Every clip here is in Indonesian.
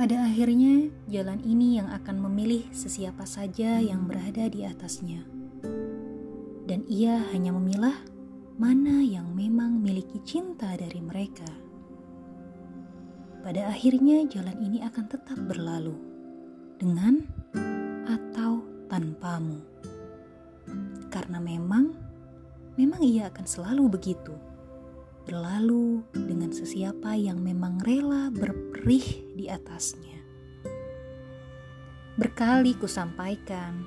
Pada akhirnya, jalan ini yang akan memilih sesiapa saja yang berada di atasnya, dan ia hanya memilah mana yang memang miliki cinta dari mereka. Pada akhirnya, jalan ini akan tetap berlalu dengan atau tanpamu, karena memang, memang ia akan selalu begitu berlalu dengan sesiapa yang memang rela berperih di atasnya. Berkali ku sampaikan,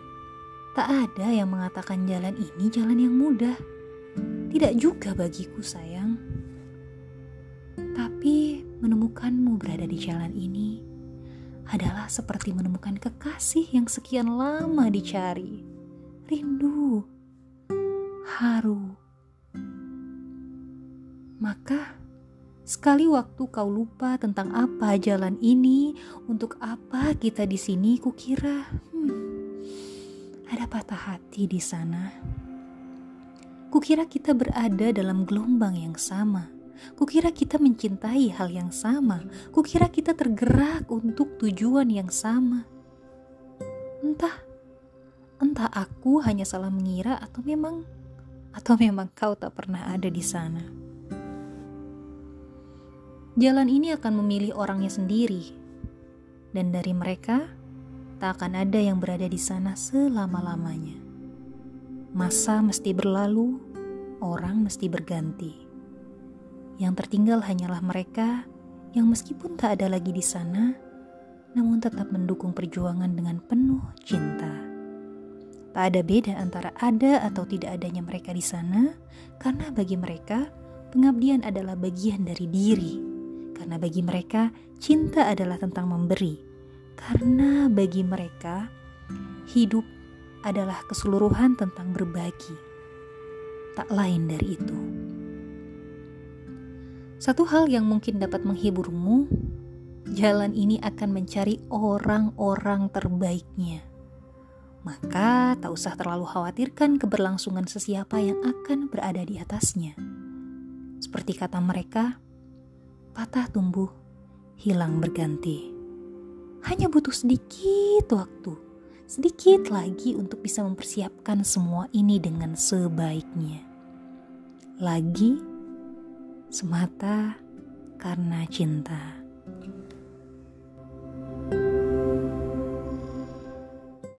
tak ada yang mengatakan jalan ini jalan yang mudah. Tidak juga bagiku sayang. Tapi menemukanmu berada di jalan ini adalah seperti menemukan kekasih yang sekian lama dicari. Rindu, haru, maka, sekali waktu kau lupa tentang apa jalan ini, untuk apa kita di sini, kukira, hmm, ada patah hati di sana. Kukira kita berada dalam gelombang yang sama. Kukira kita mencintai hal yang sama. Kukira kita tergerak untuk tujuan yang sama. Entah, entah aku hanya salah mengira atau memang atau memang kau tak pernah ada di sana. Jalan ini akan memilih orangnya sendiri, dan dari mereka tak akan ada yang berada di sana selama-lamanya. Masa mesti berlalu, orang mesti berganti. Yang tertinggal hanyalah mereka yang meskipun tak ada lagi di sana, namun tetap mendukung perjuangan dengan penuh cinta. Tak ada beda antara ada atau tidak adanya mereka di sana, karena bagi mereka pengabdian adalah bagian dari diri karena bagi mereka cinta adalah tentang memberi. Karena bagi mereka hidup adalah keseluruhan tentang berbagi. Tak lain dari itu. Satu hal yang mungkin dapat menghiburmu, jalan ini akan mencari orang-orang terbaiknya. Maka tak usah terlalu khawatirkan keberlangsungan sesiapa yang akan berada di atasnya. Seperti kata mereka, patah tumbuh, hilang berganti. Hanya butuh sedikit waktu, sedikit lagi untuk bisa mempersiapkan semua ini dengan sebaiknya. Lagi semata karena cinta.